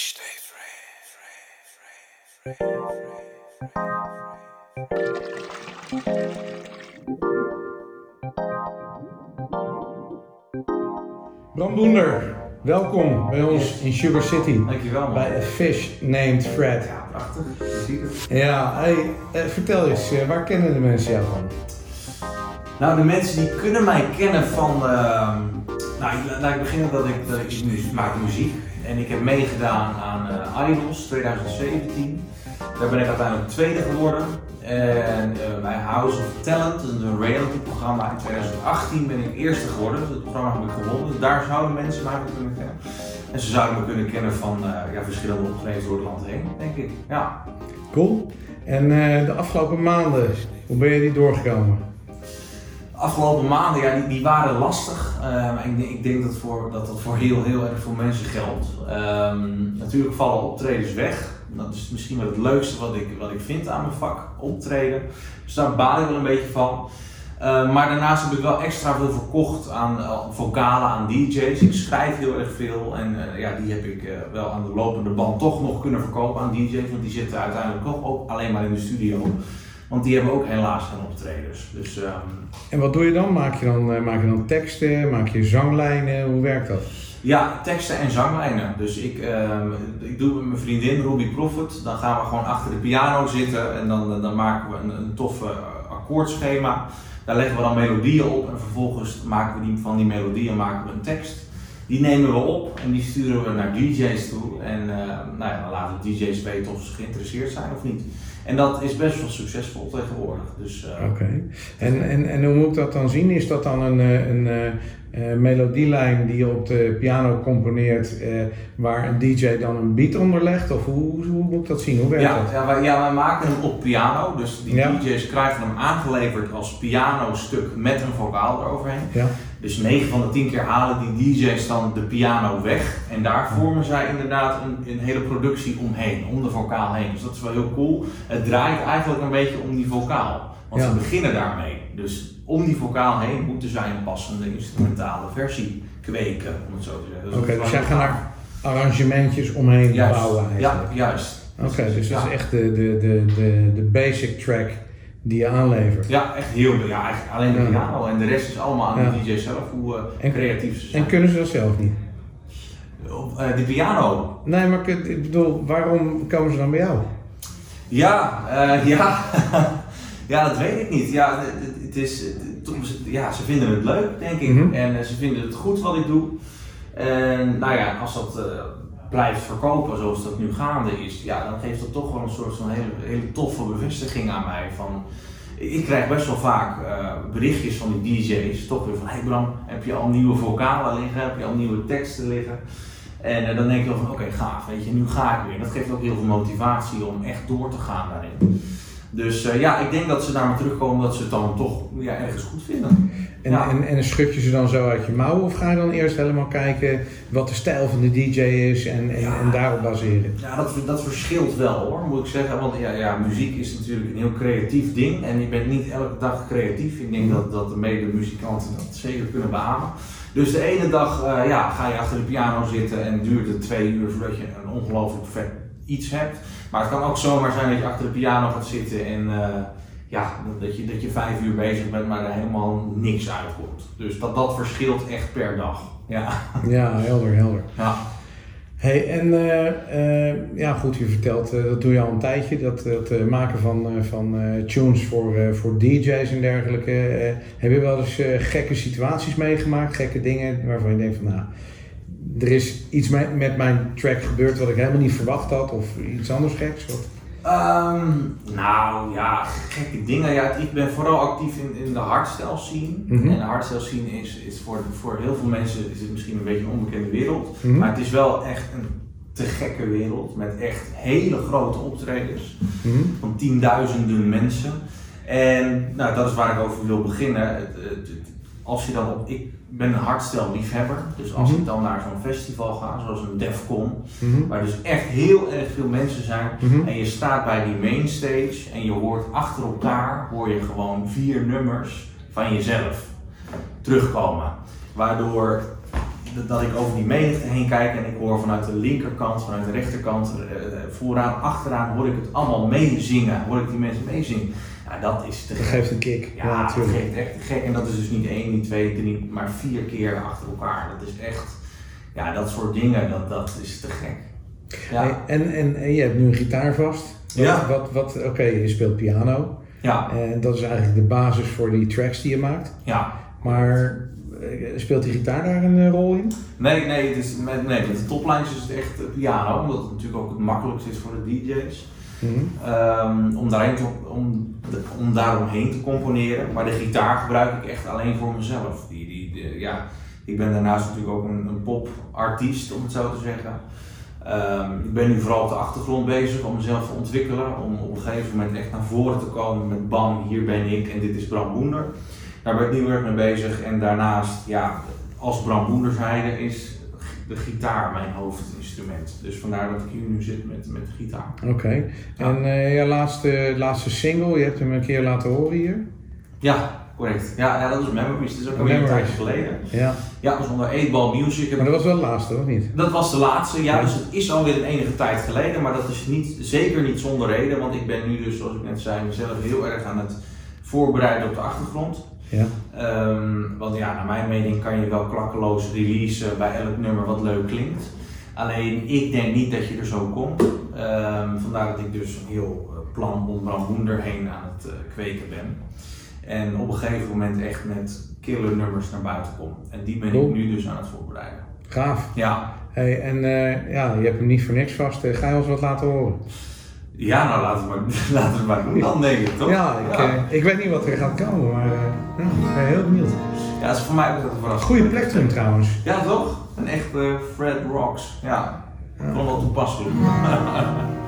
stay free, free, free, free, free. Bram Boender, welkom bij ons in Sugar City. Dankjewel man. Bij A Fish Named Fred. Ja, prachtig. Ja, hey, eh, vertel eens, eh, waar kennen de mensen jou van? Nou, de mensen die kunnen mij kennen van. ehm, nou, ik, laat ik beginnen dat ik, dat ik mu- maak muziek. En ik heb meegedaan aan eh, Idols 2017. Daar ben ik uiteindelijk tweede geworden. En eh, bij House of Talent, een reality-programma in 2018, ben ik eerste geworden. Dat programma heb ik gewonnen. Dus daar zouden mensen mij kunnen kennen. En ze zouden me kunnen kennen van eh, ja, verschillende optredens door het land heen, denk ik. Ja. Cool. En eh, de afgelopen maanden, hoe ben je die doorgekomen? Afgelopen maanden, ja, die, die waren lastig. Eh, maar ik, ik denk dat, voor, dat voor heel, heel erg veel mensen geldt. Ehm, natuurlijk vallen optredens weg. Dat is misschien wel het leukste wat ik, wat ik vind aan mijn vak, optreden. Dus daar baal ik wel een beetje van. Eh, maar daarnaast heb ik wel extra veel verkocht aan uh, vocalen, aan DJ's. Ik schrijf heel erg veel en eh, ja, die heb ik eh, wel aan de lopende band toch nog kunnen verkopen aan DJ's. Want die zitten uiteindelijk toch ook alleen maar in de studio. Want die hebben ook helaas geen optredens. Dus ehm, En wat doe je dan? Maak je dan, eh, maak je dan teksten? Maak je zanglijnen? Hoe werkt dat? Ja, teksten en zanglijnen. Dus ik, ehm, ik doe met mijn vriendin Ruby Prophet. Dan gaan we gewoon achter de piano zitten en dan, dan maken we een, een toffe akkoordschema. Daar leggen we dan melodieën op en vervolgens maken we die, van die melodieën maken we een tekst. Die nemen we op en die sturen we naar DJ's toe. En eh, nou ja, dan laten DJ's weten of ze geïnteresseerd zijn of niet. En dat is best wel succesvol tegenwoordig. Dus, eh, Oké. En, en, en hoe moet ik dat dan zien? Is dat dan een, eh, een, eh, melodielijn die je op de piano componeert, eh, waar een DJ dan een beat onder legt? Of hoe, hoe moet ik dat zien? Hoe werkt Ja, dat? ja, wij, ja, wij maken hem op piano. Dus die Ja. DJ's krijgen hem aangeleverd als pianostuk met een vocaal eroverheen. Ja. Dus 9 van de 10 keer halen die DJ's dan de piano weg. En daar vormen zij inderdaad een, een hele productie omheen, om de vocaal heen. Dus dat is wel heel cool. Het draait eigenlijk een beetje om die vocaal. Want Ja. ze beginnen daarmee. Dus om die vocaal heen moeten zij een passende instrumentale versie kweken, om het zo te zeggen. Oké, dus jij heel gaat gaaf. daar arrangementjes omheen Juist. bouwen Ja, eigenlijk? juist. Oké, dus dat Ja. is echt de, de, de, de, de basic track die je aanlevert. Ja, echt heel Ja, eigenlijk alleen de Ja. piano en de rest is allemaal aan Ja. de DJ zelf, hoe eh, En- creatief ze zijn. En kunnen ze dat zelf niet? Eh, de piano. Nee, maar ik, ik bedoel, waarom komen ze dan bij jou? Ja, eh, ja. ja, dat weet ik niet. Ja, het, is, het- ja, ze vinden het leuk, denk ik. Mhm. En eh, ze vinden het goed wat ik doe. En nou ja, als dat eh, blijft verkopen zoals dat nu gaande is, ja, dan geeft dat toch wel een soort van hele, hele toffe bevestiging aan mij. Van, ik krijg best wel vaak eh, berichtjes van die DJ's, toch weer van, hey Bram, heb je al nieuwe vocalen liggen? Heb je al nieuwe teksten liggen? En dan denk ik wel van, oké, gaaf, weet je, nu ga ik weer. Dat geeft ook heel veel motivatie om echt door te gaan daarin. Dus eh, ja, ik denk dat ze naar me terugkomen dat ze het dan toch ja, ergens goed vinden. En, Ja. en, en schud je ze dan zo uit je mouw of ga je dan eerst helemaal kijken wat de stijl van de DJ is en, en, Ja. en daarop baseren? Ja, dat, dat verschilt wel hoor, moet ik zeggen. Want ja, ja, muziek is natuurlijk een heel creatief ding en je bent niet elke dag creatief. Ik denk dat, dat de mede-muzikanten dat zeker kunnen beamen. Dus de ene dag eh, ja, ga je achter de piano zitten en duurt het twee uur voordat je een ongelooflijk vet iets hebt. Maar het kan ook zomaar zijn dat je achter de piano gaat zitten en eh, ja, dat je, dat je vijf uur bezig bent, maar er helemaal niks uitkomt. Dus dat, dat verschilt echt per dag. Ja. Ja, helder, helder. ja. Hey, en eh, eh, ja, goed, je vertelt, dat doe je al een tijdje, dat, dat maken van, van tunes voor, voor DJ's en dergelijke. Heb je wel eens gekke situaties meegemaakt, gekke dingen waarvan je denkt van, nou, er is iets met, mijn track gebeurd wat ik helemaal niet verwacht had of iets anders geks? Of? Ehm, nou ja, gekke dingen. Ja, ik ben vooral actief in, in de hardstyle scene. Mhm. En de hardstyle scene is, is voor, voor heel veel mensen is het misschien een beetje een onbekende wereld. Mhm. Maar het is wel echt een te gekke wereld met echt hele grote optredens Mhm. van tienduizenden mensen. En nou, dat is waar ik over wil beginnen. Het, het- het- als je dan op, ik ben een hardstyle liefhebber, dus als Mhm. ik dan naar zo'n festival ga, zoals een Defcon, Mhm. waar dus echt heel erg veel mensen zijn. Mhm. En je staat bij die mainstage en je hoort achter elkaar hoor je gewoon vier nummers van jezelf terugkomen. Waardoor dat- ik over die menigte heen kijk en ik hoor vanuit de linkerkant, vanuit de rechterkant, eh, vooraan, achteraan, hoor ik het allemaal meezingen. Hoor ik die mensen meezingen. Ja, dat is te Dat gek. geeft een kick. Ja, Ja, dat geeft echt te gek. En dat is dus niet één, niet twee, drie, maar vier keer achter elkaar. Dat is echt, ja, dat soort dingen, dat, dat is te gek. Ja, en, en, en je hebt nu een gitaar vast. Wat, Ja. Wat, wat, Oké, je speelt piano. ja, En dat is eigenlijk de basis voor die tracks die je maakt. ja. Maar eh, speelt die gitaar daar een eh, rol in? Nee, nee, het is, met, nee, met de toplijns is het echt piano, omdat het natuurlijk ook het makkelijkst is voor de DJ's. Mhm. Ehm, om, daarheen te, om, om daaromheen te componeren. Maar de gitaar gebruik ik echt alleen voor mezelf. Die, die, ja, ik ben daarnaast natuurlijk ook een, een popartiest, om het zo te zeggen. Ehm, ik ben nu vooral op de achtergrond bezig om mezelf te ontwikkelen. Om op een gegeven moment echt naar voren te komen met bam, hier ben ik en dit is Bram Boender. Daar ben ik nu erg mee bezig. En daarnaast, ja, als Bram Boender zijde is de gitaar mijn hoofdinstrument. Dus vandaar dat ik hier nu zit met, met de gitaar. Oké. Ja. En eh je laatste, laatste single, je hebt hem een keer laten horen hier. Ja, correct. Ja, ja dat is Memories. Dat is ook alweer een tijdje geleden. Ja. Ja, dat was onder 8 Ball Music. Maar dat was wel de laatste, of niet? Dat was de laatste, ja, dus het is alweer een enige tijd geleden, maar dat is niet, zeker niet zonder reden, want ik ben nu dus, zoals ik net zei, mezelf heel erg aan het voorbereiden op de achtergrond. Ja. Ehm, want ja, naar mijn mening kan je wel klakkeloos releasen bij elk nummer wat leuk klinkt. Alleen ik denk niet dat je er zo komt. Ehm, vandaar dat ik dus een heel eh, plan om Bram Boender heen aan het eh, kweken ben. En op een gegeven moment echt met killer nummers naar buiten kom. En die ben Cool. ik nu dus aan het voorbereiden. Gaaf. Ja, Hey, en eh, ja, je hebt hem niet voor niks vast. Ga je ons wat laten horen? Ja nou laten we maar, laten we het maar doen dan denk ik toch? Ja, ik, ja. eh, ik weet niet wat er gaat komen, maar eh, ja, ik ben heel benieuwd. ja, dat is voor mij ook een verrassing. Goede plektrum trouwens. Ja toch? Een echte Fred Rocks. Ja, ik vond wel toepasselijk.